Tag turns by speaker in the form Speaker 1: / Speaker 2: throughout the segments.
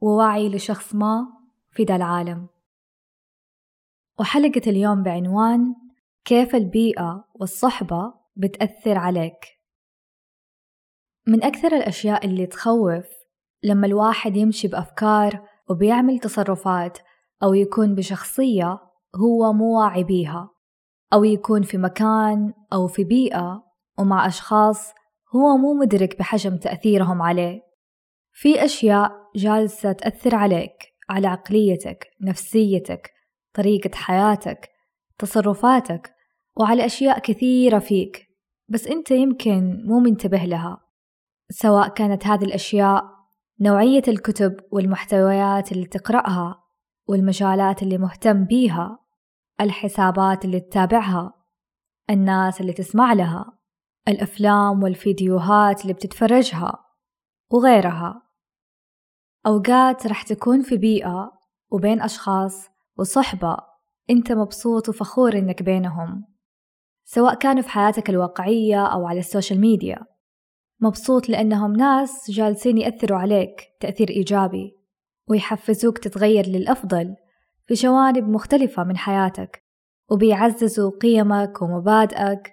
Speaker 1: ووعي لشخص ما في ذا العالم. وحلقة اليوم بعنوان كيف البيئة والصحبة بتأثر عليك. من أكثر الأشياء اللي تخوف لما الواحد يمشي بأفكار وبيعمل تصرفات أو يكون بشخصية هو مو واعي بيها أو يكون في مكان أو في بيئة ومع أشخاص هو مو مدرك بحجم تأثيرهم عليه. في أشياء جالسة تأثر عليك على عقليتك نفسيتك طريقة حياتك تصرفاتك وعلى أشياء كثيرة فيك. بس أنت يمكن مو منتبه لها. سواء كانت هذه الأشياء نوعية الكتب والمحتويات اللي تقرأها والمجالات اللي مهتم بيها الحسابات اللي تتابعها الناس اللي تسمع لها الأفلام والفيديوهات اللي بتتفرجها وغيرها. أوقات رح تكون في بيئة وبين أشخاص وصحبة أنت مبسوط وفخور إنك بينهم سواء كانوا في حياتك الواقعية أو على السوشيال ميديا. مبسوط لأنهم ناس جالسين يأثروا عليك تأثير إيجابي ويحفزوك تتغير للأفضل في جوانب مختلفة من حياتك وبيعززوا قيمك ومبادئك.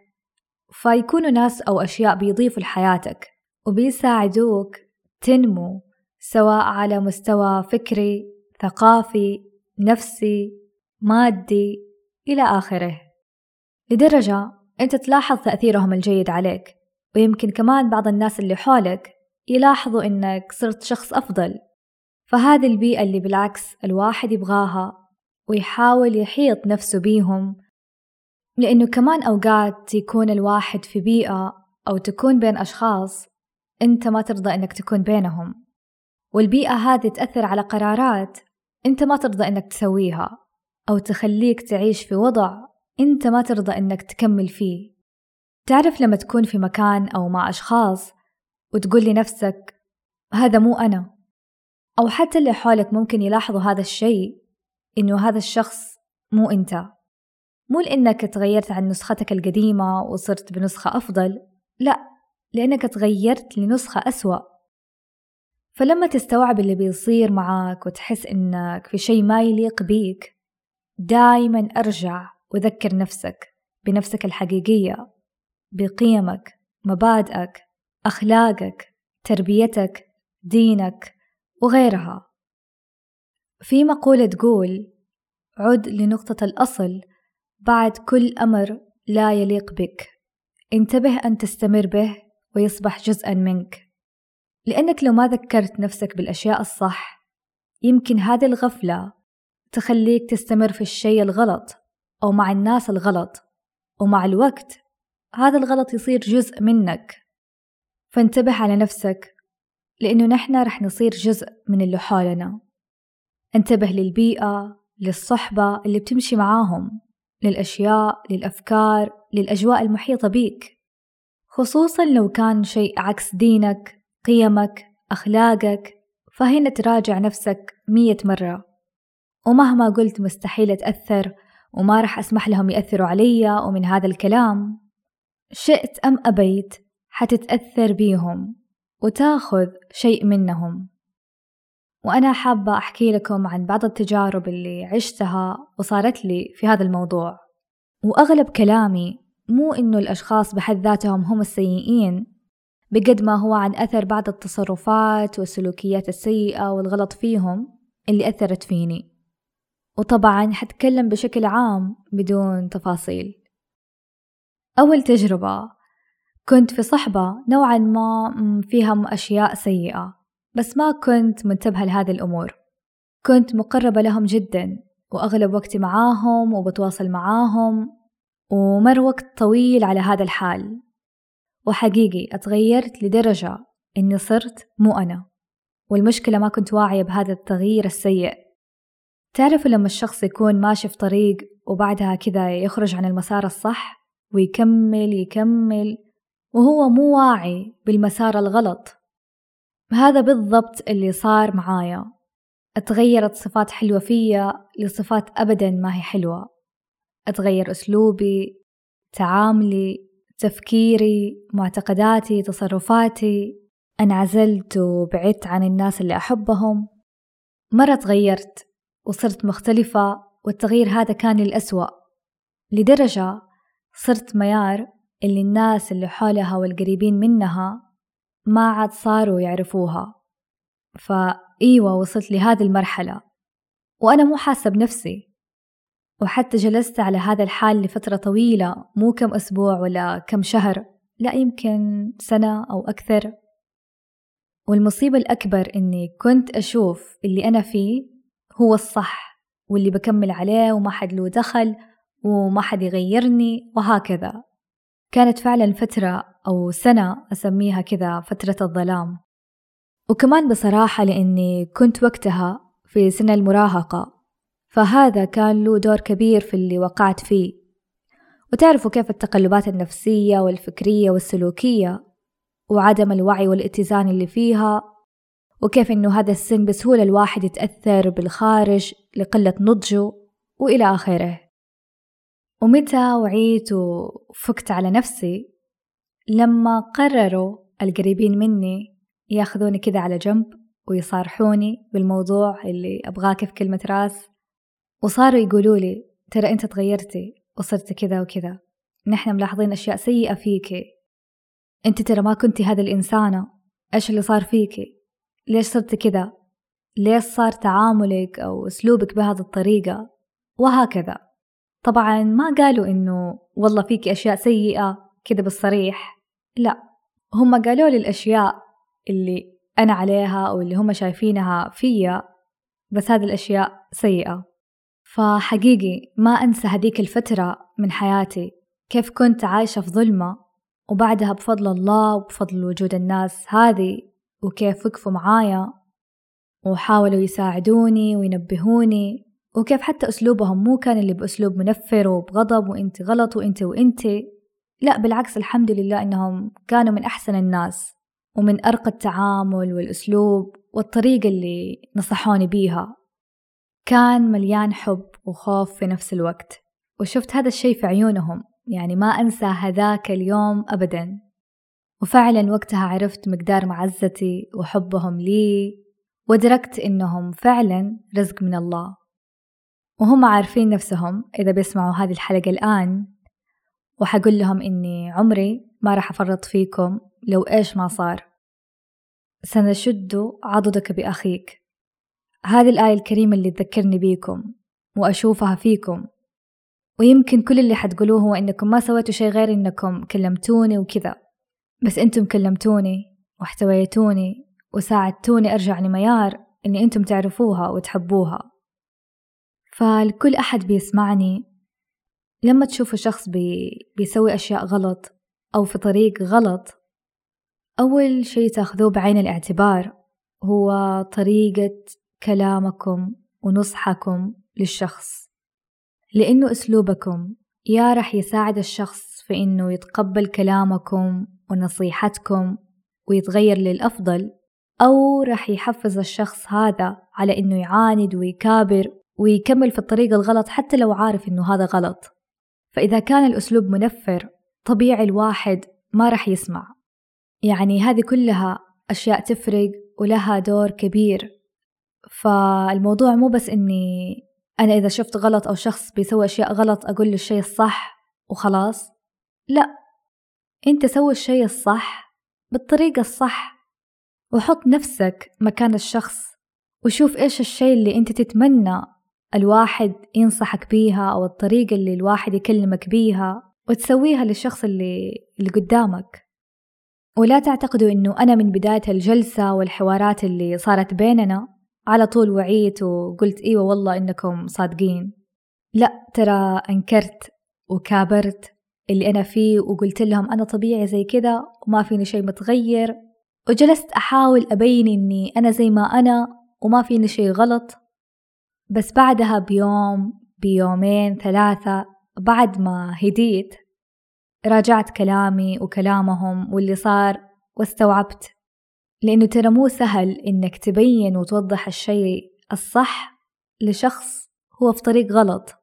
Speaker 1: فيكونوا ناس أو أشياء بيضيفوا لحياتك وبيساعدوك تنمو سواء على مستوى فكري ثقافي نفسي مادي إلى آخره. لدرجة أنت تلاحظ تأثيرهم الجيد عليك ويمكن كمان بعض الناس اللي حولك يلاحظوا إنك صرت شخص أفضل. فهذه البيئة اللي بالعكس الواحد يبغاها ويحاول يحيط نفسه بيهم لأنه كمان أوقات يكون الواحد في بيئة أو تكون بين أشخاص أنت ما ترضى إنك تكون بينهم. والبيئة هذه تأثر على قرارات أنت ما ترضى إنك تسويها أو تخليك تعيش في وضع أنت ما ترضى إنك تكمل فيه. تعرف لما تكون في مكان أو مع أشخاص وتقول لنفسك هذا مو أنا. أو حتى اللي حولك ممكن يلاحظوا هذا الشيء إنه هذا الشخص مو أنت. مو لأنك تغيرت عن نسختك القديمة وصرت بنسخة أفضل لا لأنك تغيرت لنسخة أسوأ. فلما تستوعب اللي بيصير معاك وتحس إنك في شيء ما يليق بيك دايما أرجع وذكر نفسك بنفسك الحقيقية بقيمك مبادئك أخلاقك تربيتك دينك وغيرها. في مقولة تقول عد لنقطة الأصل بعد كل أمر لا يليق بك. انتبه أن تستمر به ويصبح جزءا منك. لأنك لو ما ذكرت نفسك بالأشياء الصح يمكن هذه الغفلة تخليك تستمر في الشيء الغلط أو مع الناس الغلط ومع الوقت هذا الغلط يصير جزء منك. فانتبه على نفسك لأنه نحن رح نصير جزء من اللي حولنا. انتبه للبيئة للصحبة اللي بتمشي معاهم للأشياء للأفكار للأجواء المحيطة بيك. خصوصا لو كان شيء عكس دينك قيمك أخلاقك فهنا تراجع نفسك مية مرة. ومهما قلت مستحيل أتأثر وما رح أسمح لهم يأثروا علي ومن هذا الكلام. شئت أم أبيت حتتأثر بيهم وتاخذ شيء منهم. وأنا حابة أحكي لكم عن بعض التجارب اللي عشتها وصارت لي في هذا الموضوع. وأغلب كلامي مو إنه الأشخاص بحد ذاتهم هم السيئين بقد ما هو عن أثر بعض التصرفات والسلوكيات السيئة والغلط فيهم اللي أثرت فيني. وطبعا حتكلم بشكل عام بدون تفاصيل. أول تجربة كنت في صحبة نوعا ما فيها أشياء سيئة بس ما كنت منتبهة لهذه الأمور. كنت مقربة لهم جدا وأغلب وقتي معاهم وبتواصل معاهم ومر وقت طويل على هذا الحال. وحقيقي أتغيرت لدرجة إني صرت مو أنا والمشكلة ما كنت واعية بهذا التغيير السيء. تعرفوا لما الشخص يكون ماشي في طريق وبعدها كذا يخرج عن المسار الصح ويكمل يكمل وهو مو واعي بالمسار الغلط؟ هذا بالضبط اللي صار معايا. اتغيرت صفات حلوة فيا لصفات أبدا ما هي حلوة. اتغير أسلوبي تعاملي تفكيري معتقداتي تصرفاتي. انعزلت وبعدت عن الناس اللي أحبهم. مرة تغيرت وصرت مختلفة والتغيير هذا كان للأسوأ. لدرجة صرت ميار اللي الناس اللي حولها والقريبين منها ما عاد صاروا يعرفوها. فأيوة وصلت لهذه المرحلة. وأنا مو حاسة بنفسي. وحتى جلست على هذا الحال لفترة طويلة مو كم أسبوع ولا كم شهر لا يمكن سنة أو أكثر. والمصيبة الأكبر إني كنت أشوف اللي أنا فيه هو الصح واللي بكمل عليه وما حد له دخل وما حد يغيرني وهكذا. كانت فعلا فترة أو سنة أسميها كذا فترة الظلام. وكمان بصراحة لأني كنت وقتها في سن المراهقة. فهذا كان له دور كبير في اللي وقعت فيه. وتعرفوا كيف التقلبات النفسية والفكرية والسلوكية وعدم الوعي والاتزان اللي فيها وكيف إنه هذا السن بسهولة الواحد يتأثر بالخارج لقلة نضجه وإلى آخره. ومتى وعيت وفكت على نفسي؟ لما قرروا القريبين مني ياخذوني كذا على جنب ويصارحوني بالموضوع اللي أبغاك في كلمة راس. وصاروا يقولوا لي ترى أنت تغيرتي وصرت كذا وكذا. نحن ملاحظين أشياء سيئة فيكي أنت ترى ما كنتي هذه الإنسانة. إيش اللي صار فيكي ليش صرت كذا؟ ليش صار تعاملك أو أسلوبك بهذه الطريقة؟ وهكذا. طبعا ما قالوا إنه والله فيكي أشياء سيئة كذا بالصريح. لا هم قالوا لي الأشياء اللي أنا عليها أو اللي هم شايفينها فيا بس هذه الأشياء سيئة. فحقيقي ما أنسى هذيك الفترة من حياتي كيف كنت عايشة في ظلمة وبعدها بفضل الله وبفضل وجود الناس هذه وكيف وقفوا معايا وحاولوا يساعدوني وينبهوني وكيف حتى أسلوبهم مو كان اللي بأسلوب منفر وبغضب وإنت غلط وإنت وإنت. لا بالعكس الحمد لله إنهم كانوا من أحسن الناس ومن أرقى التعامل والأسلوب والطريقة اللي نصحوني بيها. كان مليان حب وخوف في نفس الوقت وشفت هذا الشي في عيونهم يعني ما أنسى هذاك اليوم أبدا. وفعلا وقتها عرفت مقدار معزتي وحبهم لي وأدركت إنهم فعلا رزق من الله. وهم عارفين نفسهم إذا بيسمعوا هذه الحلقة الآن وحقول لهم إني عمري ما راح أفرط فيكم لو إيش ما صار. سنشد عضدك بأخيك. هذه الآية الكريمة اللي تذكرني بيكم وأشوفها فيكم. ويمكن كل اللي حتقولوه هو إنكم ما سويتوا شي غير إنكم كلمتوني وكذا. بس أنتم كلمتوني واحتويتوني وساعدتوني أرجع لميار إني أنتم تعرفوها وتحبوها. فالكل أحد بيسمعني. لما تشوفوا شخص بي بيسوي أشياء غلط أو في طريق غلط أول شي تأخذوه بعين الاعتبار. هو طريقة كلامكم ونصحكم للشخص. لأنه أسلوبكم يا رح يساعد الشخص في إنه يتقبل كلامكم ونصيحتكم ويتغير للأفضل أو رح يحفز الشخص هذا على إنه يعاند ويكابر ويكمل في الطريق الغلط حتى لو عارف إنه هذا غلط. فإذا كان الأسلوب منفر طبيعي الواحد ما رح يسمع. يعني هذه كلها أشياء تفرق ولها دور كبير. فالموضوع مو بس إني أنا إذا شفت غلط أو شخص بيسوي أشياء غلط أقول له الشيء الصح وخلاص. لا أنت سوي الشيء الصح بالطريقة الصح وحط نفسك مكان الشخص وشوف إيش الشيء اللي أنت تتمنى الواحد ينصحك بيها أو الطريقة اللي الواحد يكلمك بيها وتسويها للشخص اللي, اللي قدامك. ولا تعتقدوا إنه أنا من بداية الجلسة والحوارات اللي صارت بيننا على طول وعيت وقلت إيوه والله إنكم صادقين. لا ترى أنكرت وكابرت اللي أنا فيه وقلت لهم أنا طبيعي زي كذا وما فيني شيء متغير وجلست أحاول أبين إني أنا زي ما أنا وما فيني شي غلط. بس بعدها بيوم بيومين ثلاثة بعد ما هديت راجعت كلامي وكلامهم واللي صار واستوعبت لأنه ترى مو سهل إنك تبين وتوضح الشيء الصح لشخص هو في طريق غلط.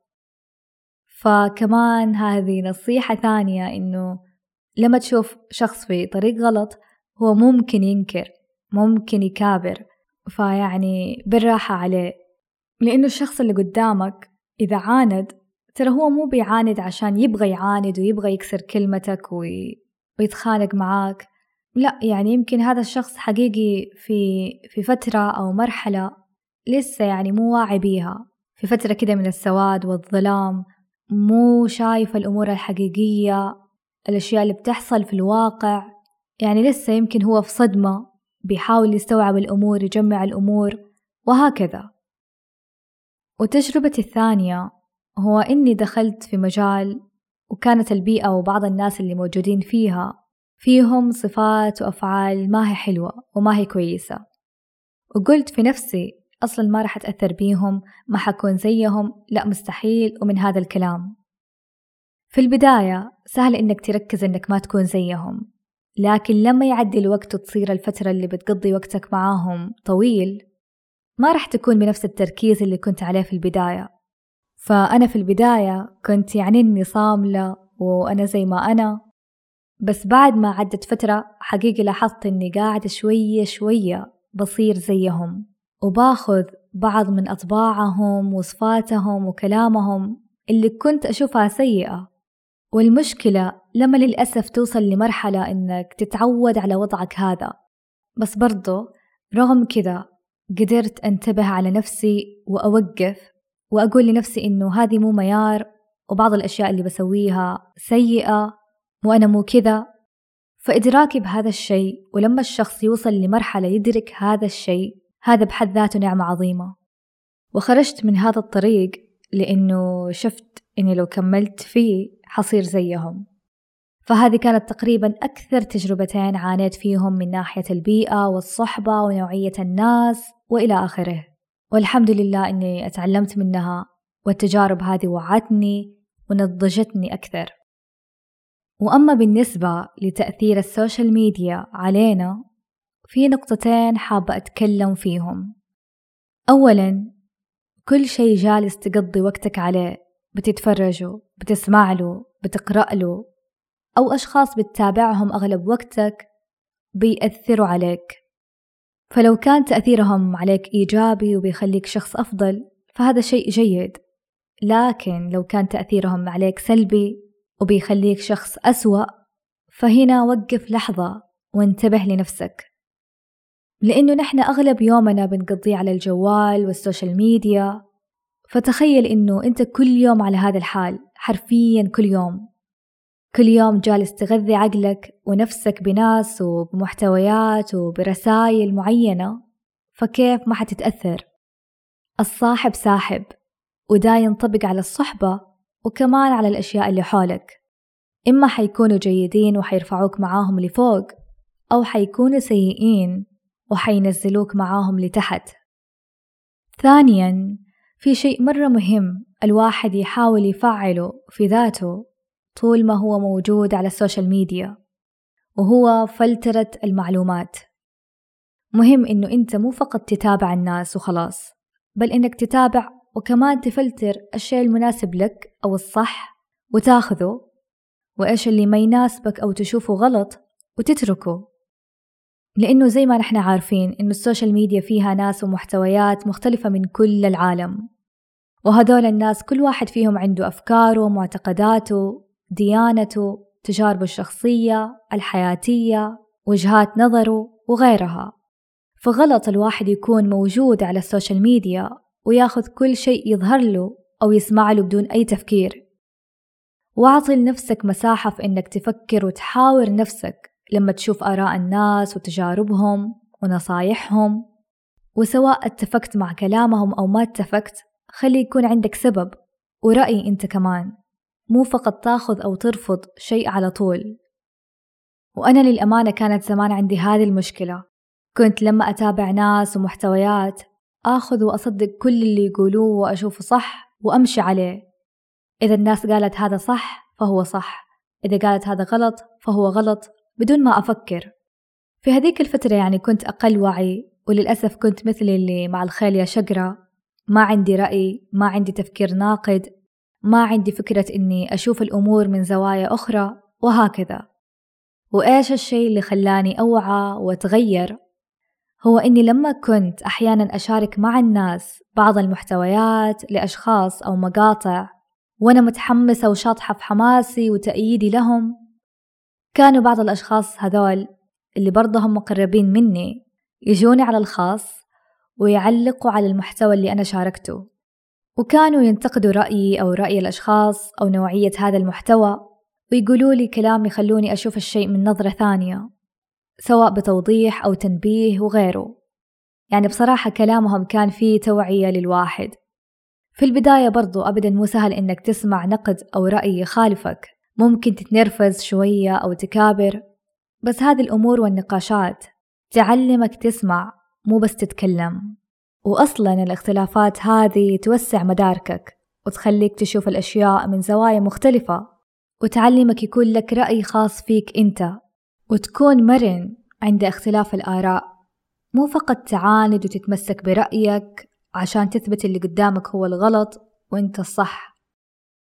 Speaker 1: فكمان هذه نصيحة ثانية إنه لما تشوف شخص في طريق غلط هو ممكن ينكر ممكن يكابر. فيعني بالراحة عليه. لأنه الشخص اللي قدامك إذا عاند ترى هو مو بيعاند عشان يبغى يعاند ويبغى يكسر كلمتك وي... ويتخانق معاك. لا يعني يمكن هذا الشخص حقيقي في في فترة أو مرحلة لسه يعني مو واعي بيها. في فترة كده من السواد والظلام مو شايف الأمور الحقيقية الأشياء اللي بتحصل في الواقع. يعني لسه يمكن هو في صدمة بيحاول يستوعب الأمور يجمع الأمور وهكذا. وتجربتي الثانية هو إني دخلت في مجال وكانت البيئة وبعض الناس اللي موجودين فيها فيهم صفات وأفعال ما هي حلوة وما هي كويسة. وقلت في نفسي أصلا ما راح أتأثر بيهم ما حكون زيهم لا مستحيل ومن هذا الكلام. في البداية سهل إنك تركز إنك ما تكون زيهم. لكن لما يعدي الوقت وتصير الفترة اللي بتقضي وقتك معاهم طويل ما راح تكون بنفس التركيز اللي كنت عليه في البداية. فأنا في البداية كنت يعني إني صاملة وأنا زي ما أنا. بس بعد ما عدت فترة حقيقي لاحظت إني قاعدة شوية شوية بصير زيهم وباخذ بعض من أطباعهم وصفاتهم وكلامهم اللي كنت أشوفها سيئة. والمشكلة لما للأسف توصل لمرحلة إنك تتعود على وضعك هذا. بس برضو رغم كذا قدرت أنتبه على نفسي وأوقف وأقول لنفسي إنه هذه مو معيار وبعض الأشياء اللي بسويها سيئة وأنا مو كذا. فإدراكي بهذا الشيء ولما الشخص يوصل لمرحلة يدرك هذا الشيء هذا بحد ذاته نعمة عظيمة. وخرجت من هذا الطريق لأنه شفت إني لو كملت فيه حصير زيهم. فهذه كانت تقريبا أكثر تجربتين عانيت فيهم من ناحية البيئة والصحبة ونوعية الناس وإلى آخره. والحمد لله إني أتعلمت منها والتجارب هذه وعتني ونضجتني أكثر. وأما بالنسبة لتأثير السوشيال ميديا علينا في نقطتين حابة أتكلم فيهم. أولا كل شي جالس تقضي وقتك عليه بتتفرجه بتسمع له بتقرأ له أو أشخاص بتتابعهم أغلب وقتك بيأثروا عليك. فلو كان تأثيرهم عليك إيجابي وبيخليك شخص أفضل فهذا شيء جيد. لكن لو كان تأثيرهم عليك سلبي وبيخليك شخص أسوأ فهنا وقف لحظة وانتبه لنفسك. لأنه نحن أغلب يومنا بنقضيه على الجوال وال social media فتخيل إنه أنت كل يوم على هذا الحال حرفيا كل يوم. كل يوم جالس تغذي عقلك ونفسك بناس وبمحتويات وبرسائل معينة فكيف ما حتتأثر؟ الصاحب ساحب ودا ينطبق على الصحبة وكمان على الأشياء اللي حولك. إما حيكونوا جيدين وحيرفعوك معاهم لفوق أو حيكونوا سيئين وحينزلوك معاهم لتحت. ثانيا في شيء مرة مهم الواحد يحاول يفعله في ذاته طول ما هو موجود على ال social media وهو فلترة المعلومات. مهم إنه أنت مو فقط تتابع الناس وخلاص بل إنك تتابع وكمان تفلتر الشيء المناسب لك أو الصح وتاخذه وإيش اللي ما يناسبك أو تشوفه غلط وتتركه. لأنه زي ما نحن عارفين إنه ال social media فيها ناس ومحتويات مختلفة من كل العالم. وهذول الناس كل واحد فيهم عنده أفكاره معتقداته ديانته تجاربه الشخصية الحياتية وجهات نظره وغيرها. فغلط الواحد يكون موجود على السوشيال ميديا وياخذ كل شيء يظهر له أو يسمع له بدون أي تفكير. واعطي لنفسك مساحة في إنك تفكر وتحاور نفسك لما تشوف آراء الناس وتجاربهم ونصايحهم. وسواء اتفقت مع كلامهم أو ما اتفقت خلي يكون عندك سبب ورأي أنت كمان. مو فقط تاخذ أو ترفض شيء على طول. وأنا للأمانة كانت زمان عندي هذه المشكلة. كنت لما أتابع ناس ومحتويات آخذ وأصدق كل اللي يقولوه وأشوفه صح وأمشي عليه. إذا الناس قالت هذا صح فهو صح. إذا قالت هذا غلط فهو غلط بدون ما أفكر. في هذيك الفترة يعني كنت أقل وعي وللأسف كنت مثلي اللي مع الخيل يا شقرة. ما عندي رأي ما عندي تفكير ناقد ما عندي فكرة إني أشوف الأمور من زوايا أخرى وهكذا. وإيش الشيء اللي خلاني أوعى وأتغير؟ هو إني لما كنت أحيانا أشارك مع الناس بعض المحتويات لأشخاص أو مقاطع وأنا متحمسة وشاطحة في حماسي وتأييدي لهم كانوا بعض الأشخاص هذول اللي برضه هم مقربين مني يجوني على الخاص ويعلقوا على المحتوى اللي أنا شاركته وكانوا ينتقدوا رأيي أو رأي الأشخاص أو نوعية هذا المحتوى ويقولوا لي كلام يخلوني أشوف الشيء من نظرة ثانية. سواء بتوضيح أو تنبيه وغيره. يعني بصراحة كلامهم كان فيه توعية للواحد. في البداية برضو أبدا مو سهل إنك تسمع نقد أو رأي يخالفك ممكن تتنرفز شوية أو تكابر. بس هذه الأمور والنقاشات تعلمك تسمع مو بس تتكلم. وأصلا الاختلافات هذه توسع مداركك وتخليك تشوف الأشياء من زوايا مختلفة. وتعلمك يكون لك رأي خاص فيك أنت. وتكون مرن عند اختلاف الآراء. مو فقط تعاند وتتمسك برأيك عشان تثبت اللي قدامك هو الغلط وإنت الصح.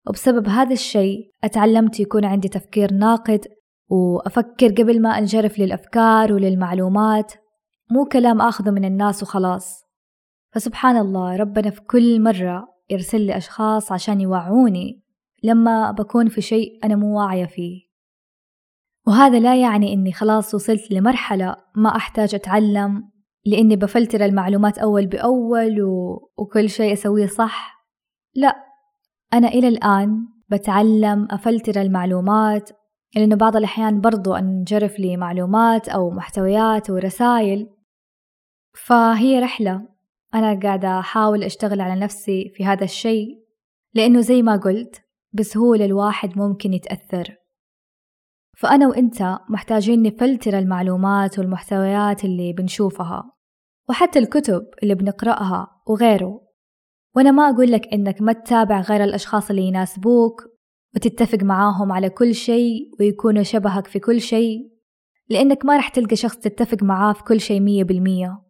Speaker 1: وبسبب هذا الشيء أتعلمت يكون عندي تفكير ناقد وأفكر قبل ما أنجرف للأفكار وللمعلومات مو كلام آخذه من الناس وخلاص. فسبحان الله ربنا في كل مرة يرسل لي أشخاص عشان يوعوني لما بكون في شيء أنا مو واعية فيه. وهذا لا يعني إني خلاص وصلت لمرحلة ما أحتاج أتعلم لإني بفلتر المعلومات أول بأول و... وكل شيء أسويه صح. لا أنا إلى الآن بتعلم أفلتر المعلومات لأنه بعض الأحيان برضو أنجرف لي معلومات أو محتويات ورسائل فهي رحلة. أنا قاعدة أحاول أشتغل على نفسي في هذا الشيء لأنه زي ما قلت بسهولة الواحد ممكن يتأثر. فأنا وإنت محتاجين نفلتر المعلومات والمحتويات اللي بنشوفها وحتى الكتب اللي بنقرأها وغيره. وأنا ما أقول لك إنك ما تتابع غير الأشخاص اللي يناسبوك وتتفق معاهم على كل شيء ويكونوا شبهك في كل شيء لأنك ما رح تلقى شخص تتفق معاه في كل شيء مية بالمية.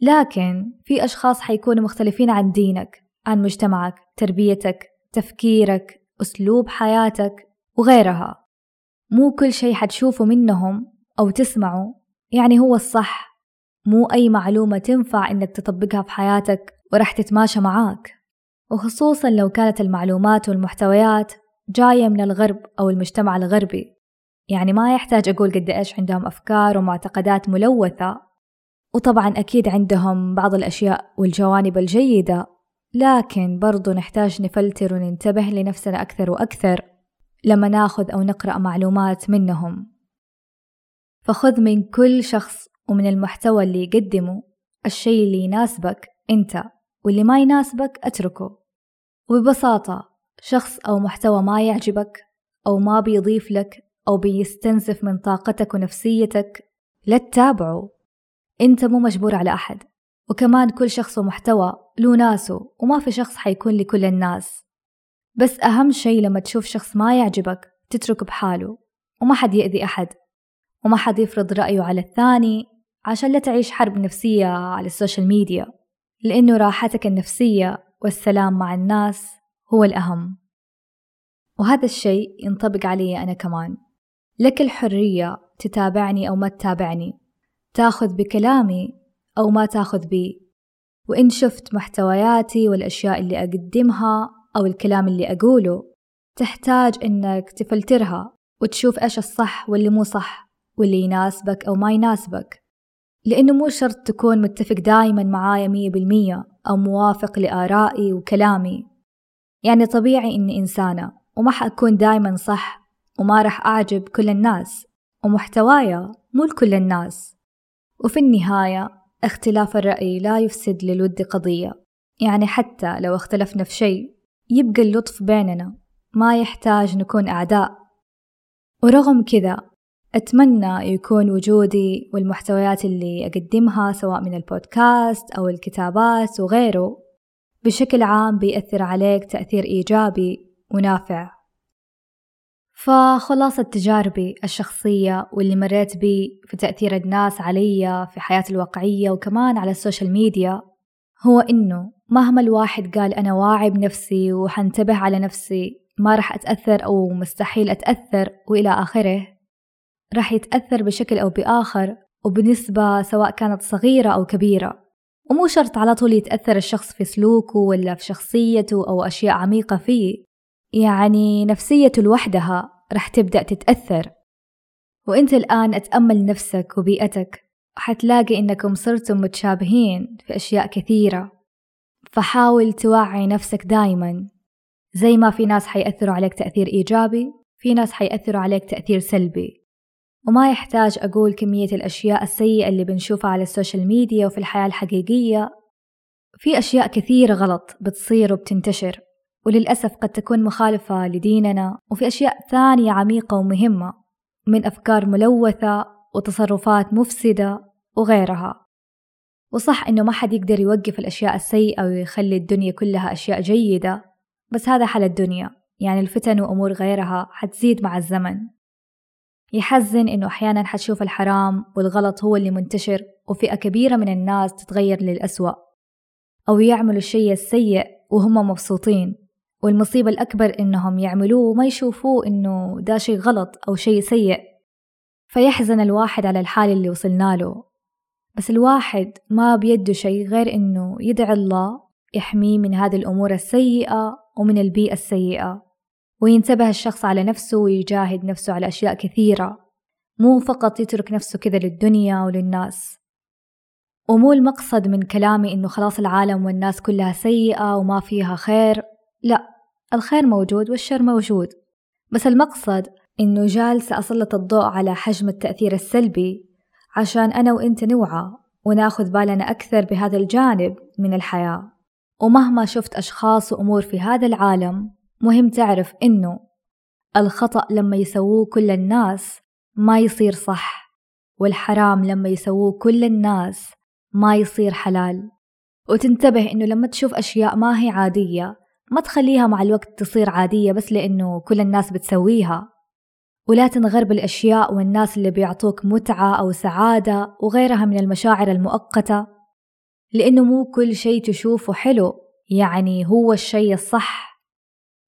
Speaker 1: لكن في أشخاص حيكونوا مختلفين عن دينك عن مجتمعك تربيتك تفكيرك أسلوب حياتك وغيرها. مو كل شيء حتشوفه منهم أو تسمعه. يعني هو الصح. مو أي معلومة تنفع إنك تطبقها في حياتك ورح تتماشى معاك. وخصوصا لو كانت المعلومات والمحتويات جاية من الغرب أو المجتمع الغربي. يعني ما يحتاج أقول قد إيش عندهم أفكار ومعتقدات ملوثة. وطبعا أكيد عندهم بعض الأشياء والجوانب الجيدة. لكن برضو نحتاج نفلتر وننتبه لنفسنا أكثر وأكثر. لما ناخذ أو نقرأ معلومات منهم. فخذ من كل شخص ومن المحتوى اللي يقدمه الشيء اللي يناسبك أنت واللي ما يناسبك أتركه. وببساطة شخص أو محتوى ما يعجبك أو ما بيضيف لك أو بيستنزف من طاقتك ونفسيتك لا تتابعه. أنت مو مجبور على أحد. وكمان كل شخص ومحتوى له ناسه وما في شخص حيكون لكل الناس. بس أهم شي لما تشوف شخص ما يعجبك تتركه بحاله وما حد يأذي أحد وما حد يفرض رأيه على الثاني عشان لا تعيش حرب نفسية على ال social media لأنه راحتك النفسية والسلام مع الناس هو الأهم. وهذا الشيء ينطبق علي أنا كمان. لك الحرية تتابعني أو ما تتابعني تاخذ بكلامي أو ما تاخذ بي وإن شفت محتوياتي والأشياء اللي أقدمها أو الكلام اللي أقوله تحتاج إنك تفلترها وتشوف إيش الصح واللي مو صح واللي يناسبك أو ما يناسبك. لأنه مو شرط تكون متفق دايما معايا مية بالمية أو موافق لآرائي وكلامي. يعني طبيعي إني إنسانة وما حأكون دايما صح وما رح أعجب كل الناس ومحتوايا مو لكل الناس. وفي النهاية اختلاف الرأي لا يفسد للود قضية. يعني حتى لو اختلفنا في شيء. يبقى اللطف بيننا ما يحتاج نكون أعداء. ورغم كذا أتمنى يكون وجودي والمحتويات اللي أقدمها سواء من البودكاست أو الكتابات وغيره بشكل عام بيأثر عليك تأثير إيجابي ونافع. فخلاصة تجاربي الشخصية واللي مريت بي في تأثير الناس علي في حياتي الواقعية وكمان على ال social media هو إنه مهما الواحد قال أنا واعي بنفسي وحنتبه على نفسي ما رح أتأثر أو مستحيل أتأثر وإلى آخره رح يتأثر بشكل أو بآخر وبنسبة سواء كانت صغيرة أو كبيرة. ومو شرط على طول يتأثر الشخص في سلوكه ولا في شخصيته أو أشياء عميقة فيه. يعني نفسيته لوحدها رح تبدأ تتأثر. وإنت الآن أتأمل نفسك وبيئتك حتلاقي إنكم صرتم متشابهين في أشياء كثيرة. فحاول توعي نفسك دايما. زي ما في ناس حيأثروا عليك تأثير إيجابي في ناس حيأثروا عليك تأثير سلبي. وما يحتاج أقول كمية الأشياء السيئة اللي بنشوفها على السوشيال ميديا وفي الحياة الحقيقية. في أشياء كثيرة غلط بتصير وبتنتشر وللأسف قد تكون مخالفة لديننا. وفي أشياء ثانية عميقة ومهمة من أفكار ملوثة وتصرفات مفسدة وغيرها. وصح إنه ما حد يقدر يوقف الأشياء السيئة ويخلي الدنيا كلها أشياء جيدة بس هذا حال الدنيا. يعني الفتن وأمور غيرها حتزيد مع الزمن. يحزن إنه أحيانا حتشوف الحرام والغلط هو اللي منتشر وفئة كبيرة من الناس تتغير للأسوأ. أو يعملوا الشيء السيء وهم مبسوطين. والمصيبة الأكبر إنهم يعملوه وما يشوفوه إنه ده شيء غلط أو شيء سيء. فيحزن الواحد على الحال اللي وصلنا له. بس الواحد ما بيده شيء غير إنه يدعي الله يحميه من هذه الأمور السيئة ومن البيئة السيئة. وينتبه الشخص على نفسه ويجاهد نفسه على أشياء كثيرة. مو فقط يترك نفسه كذا للدنيا وللناس. ومو المقصد من كلامي إنه خلاص العالم والناس كلها سيئة وما فيها خير. لا الخير موجود والشر موجود. بس المقصد إنه جالسة أسلط الضوء على حجم التأثير السلبي عشان أنا وإنت نوعى وناخذ بالنا أكثر بهذا الجانب من الحياة. ومهما شفت أشخاص وأمور في هذا العالم مهم تعرف إنه الخطأ لما يسووه كل الناس ما يصير صح والحرام لما يسووه كل الناس ما يصير حلال. وتنتبه إنه لما تشوف أشياء ما هي عادية ما تخليها مع الوقت تصير عادية بس لأنه كل الناس بتسويها. ولا تنغر بالأشياء والناس اللي بيعطوك متعة أو سعادة وغيرها من المشاعر المؤقتة لأنه مو كل شيء تشوفه حلو يعني هو الشيء الصح.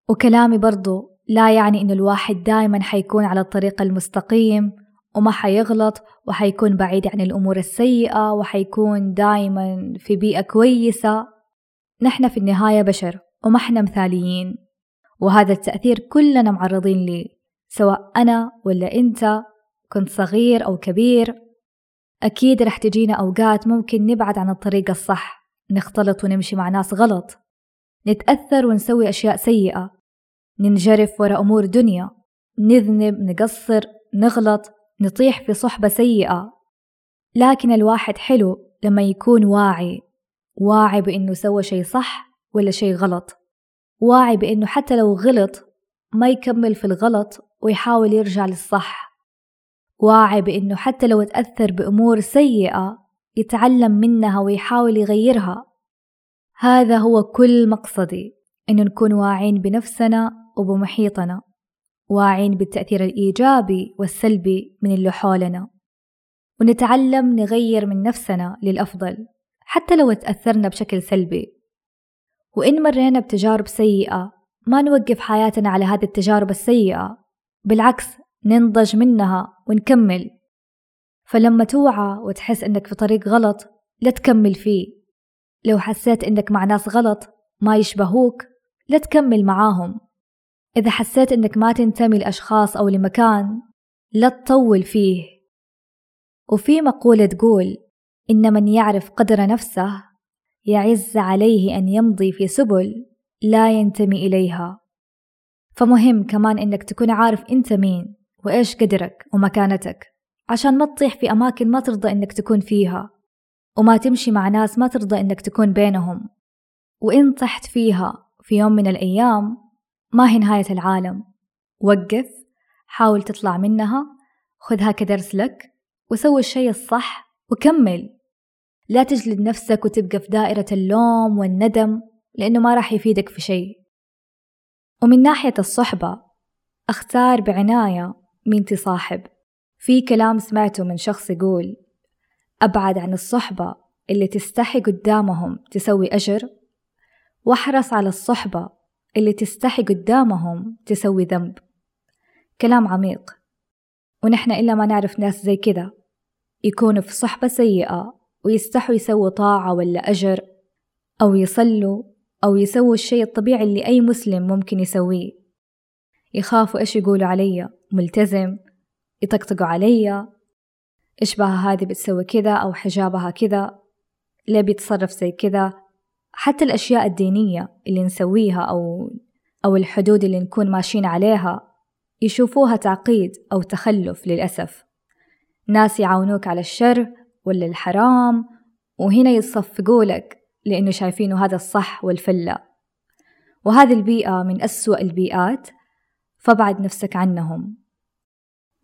Speaker 1: وكلامي برضو لا يعني إنه الواحد دايما حيكون على الطريق المستقيم وما حيغلط وحيكون بعيد عن الأمور السيئة وحيكون دايما في بيئة كويسة. نحن في النهاية بشر وما إحنا مثاليين وهذا التأثير كلنا معرضين ليه. سواء أنا ولا أنت كنت صغير أو كبير أكيد رح تجينا أوقات ممكن نبعد عن الطريق الصح نختلط ونمشي مع ناس غلط نتأثر ونسوي أشياء سيئة ننجرف ورا أمور دنيا نذنب نقصر نغلط نطيح في صحبة سيئة. لكن الواحد حلو لما يكون واعي واعي بأنه سوى شي صح ولا شي غلط واعي بأنه حتى لو غلط ما يكمل في الغلط ويحاول يرجع للصح. واعي بأنه حتى لو تأثر بأمور سيئة يتعلم منها ويحاول يغيرها. هذا هو كل مقصدي إنه نكون واعين بنفسنا وبمحيطنا واعين بالتأثير الإيجابي والسلبي من اللي حولنا. ونتعلم نغير من نفسنا للأفضل حتى لو تأثرنا بشكل سلبي. وإن مرينا بتجارب سيئة ما نوقف حياتنا على هذه التجارب السيئة. بالعكس ننضج منها ونكمل. فلما توعى وتحس إنك في طريق غلط لا تكمل فيه. لو حسيت إنك مع ناس غلط ما يشبهوك لا تكمل معاهم. إذا حسيت إنك ما تنتمي لأشخاص أو لمكان لا تطول فيه. وفي مقولة تقول إن من يعرف قدر نفسه يعز عليه أن يمضي في سبل. لا ينتمي إليها. فمهم كمان إنك تكون عارف أنت مين وإيش قدرك ومكانتك عشان ما تطيح في أماكن ما ترضى إنك تكون فيها وما تمشي مع ناس ما ترضى إنك تكون بينهم. وإن طحت فيها في يوم من الأيام ما هي نهاية العالم. وقف حاول تطلع منها خذها كدرس لك وسوي الشيء الصح وكمل. لا تجلد نفسك وتبقى في دائرة اللوم والندم. لأنه ما راح يفيدك في شيء. ومن ناحية الصحبة أختار بعناية مين تصاحب في كلام سمعته من شخص يقول أبعد عن الصحبة اللي تستحي قدامهم تسوي أجر وأحرص على الصحبة اللي تستحي قدامهم تسوي ذنب. كلام عميق. ونحن إلا ما نعرف ناس زي كذا يكونوا في صحبة سيئة ويستحوا يسووا طاعة ولا أجر أو يصلوا أو يسووا الشيء الطبيعي اللي أي مسلم ممكن يسويه. يخافوا إيش يقولوا علي؟ ملتزم. يطقطقوا علي. بها هذه بتسوي كذا أو حجابها كذا؟ ليه بيتصرف زي كذا. حتى الأشياء الدينية اللي نسويها أو أو الحدود اللي نكون ماشيين عليها يشوفوها تعقيد أو تخلف للأسف. ناس يعاونوك على الشر ولا الحرام وهنا يصفقوا لك لأنه شايفينه هذا الصح والفلة. وهذه البيئة من أسوأ البيئات فابعد نفسك عنهم.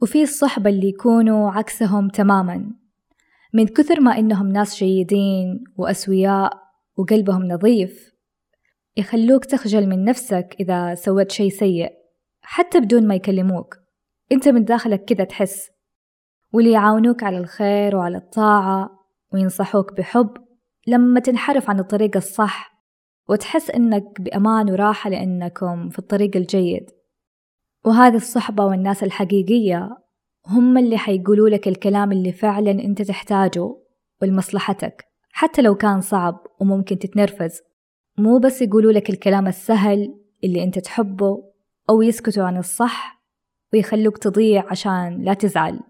Speaker 1: وفي الصحبة اللي يكونوا عكسهم تماما. من كثر ما إنهم ناس جيدين وأسوياء وقلبهم نظيف يخلوك تخجل من نفسك إذا سويت شي سيء حتى بدون ما يكلموك. أنت من داخلك كذا تحس. واللي يعاونوك على الخير وعلى الطاعة وينصحوك بحب لما تنحرف عن الطريق الصح وتحس إنك بأمان وراحة لأنكم في الطريق الجيد. وهذه الصحبة والناس الحقيقية هم اللي حيقولوا لك الكلام اللي فعلا أنت تحتاجه ولمصلحتك. حتى لو كان صعب وممكن تتنرفز مو بس يقولوا لك الكلام السهل اللي أنت تحبه أو يسكتوا عن الصح ويخلوك تضيع عشان لا تزعل.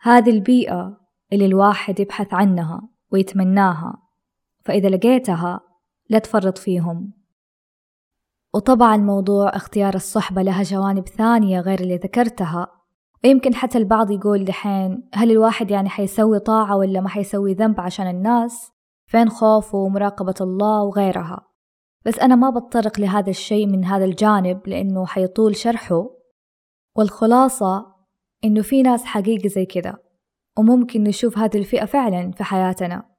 Speaker 1: هذه البيئة اللي الواحد يبحث عنها ويتمناها. فإذا لقيتها لا تفرط فيهم. وطبعا موضوع اختيار الصحبة لها جوانب ثانية غير اللي ذكرتها. ويمكن حتى البعض يقول دحين هل الواحد يعني حيسوي طاعة ولا ما حيسوي ذنب عشان الناس؟ فين خوفه ومراقبة الله وغيرها. بس أنا ما بتطرق لهذا الشيء من هذا الجانب لأنه حيطول شرحه. والخلاصة إنه في ناس حقيقي زي كذا وممكن نشوف هذه الفئة فعلا في حياتنا.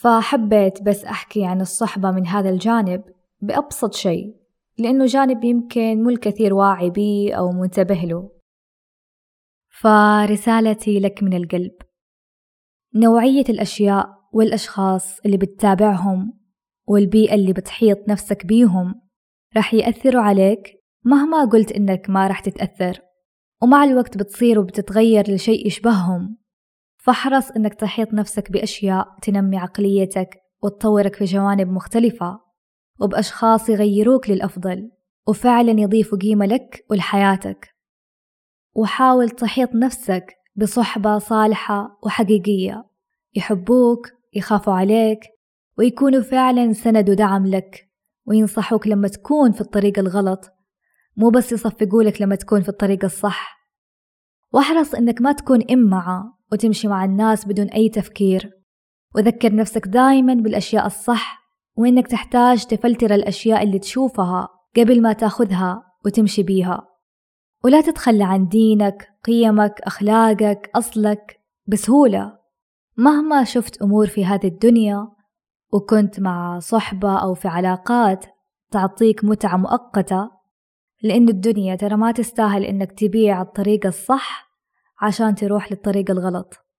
Speaker 1: فحبيت بس أحكي عن الصحبة من هذا الجانب بأبسط شيء لأنه جانب يمكن مو الكثير واعي بيه أو منتبه له. فرسالتي لك من القلب. نوعية الأشياء والأشخاص اللي بتتابعهم والبيئة اللي بتحيط نفسك بيهم راح يأثروا عليك مهما قلت إنك ما راح تتأثر ومع الوقت بتصير وبتتغير لشيء يشبههم. فاحرص إنك تحيط نفسك بأشياء تنمي عقليتك وتطورك في جوانب مختلفة وبأشخاص يغيروك للأفضل وفعلا يضيفوا قيمة لك ولحياتك. وحاول تحيط نفسك بصحبة صالحة وحقيقية يحبوك يخافوا عليك ويكونوا فعلا سند ودعم لك وينصحوك لما تكون في الطريق الغلط مو بس يصفقولك لما تكون في الطريق الصح. واحرص إنك ما تكون إمعة وتمشي مع الناس بدون أي تفكير. وذكر نفسك دايما بالأشياء الصح وإنك تحتاج تفلتر الأشياء اللي تشوفها قبل ما تأخذها وتمشي بيها. ولا تتخلى عن دينك قيمك أخلاقك أصلك بسهولة. مهما شفت أمور في هذه الدنيا وكنت مع صحبة أو في علاقات تعطيك متعة مؤقتة لأن الدنيا ترى ما تستاهل إنك تبيع الطريق الصح عشان تروح للطريق الغلط.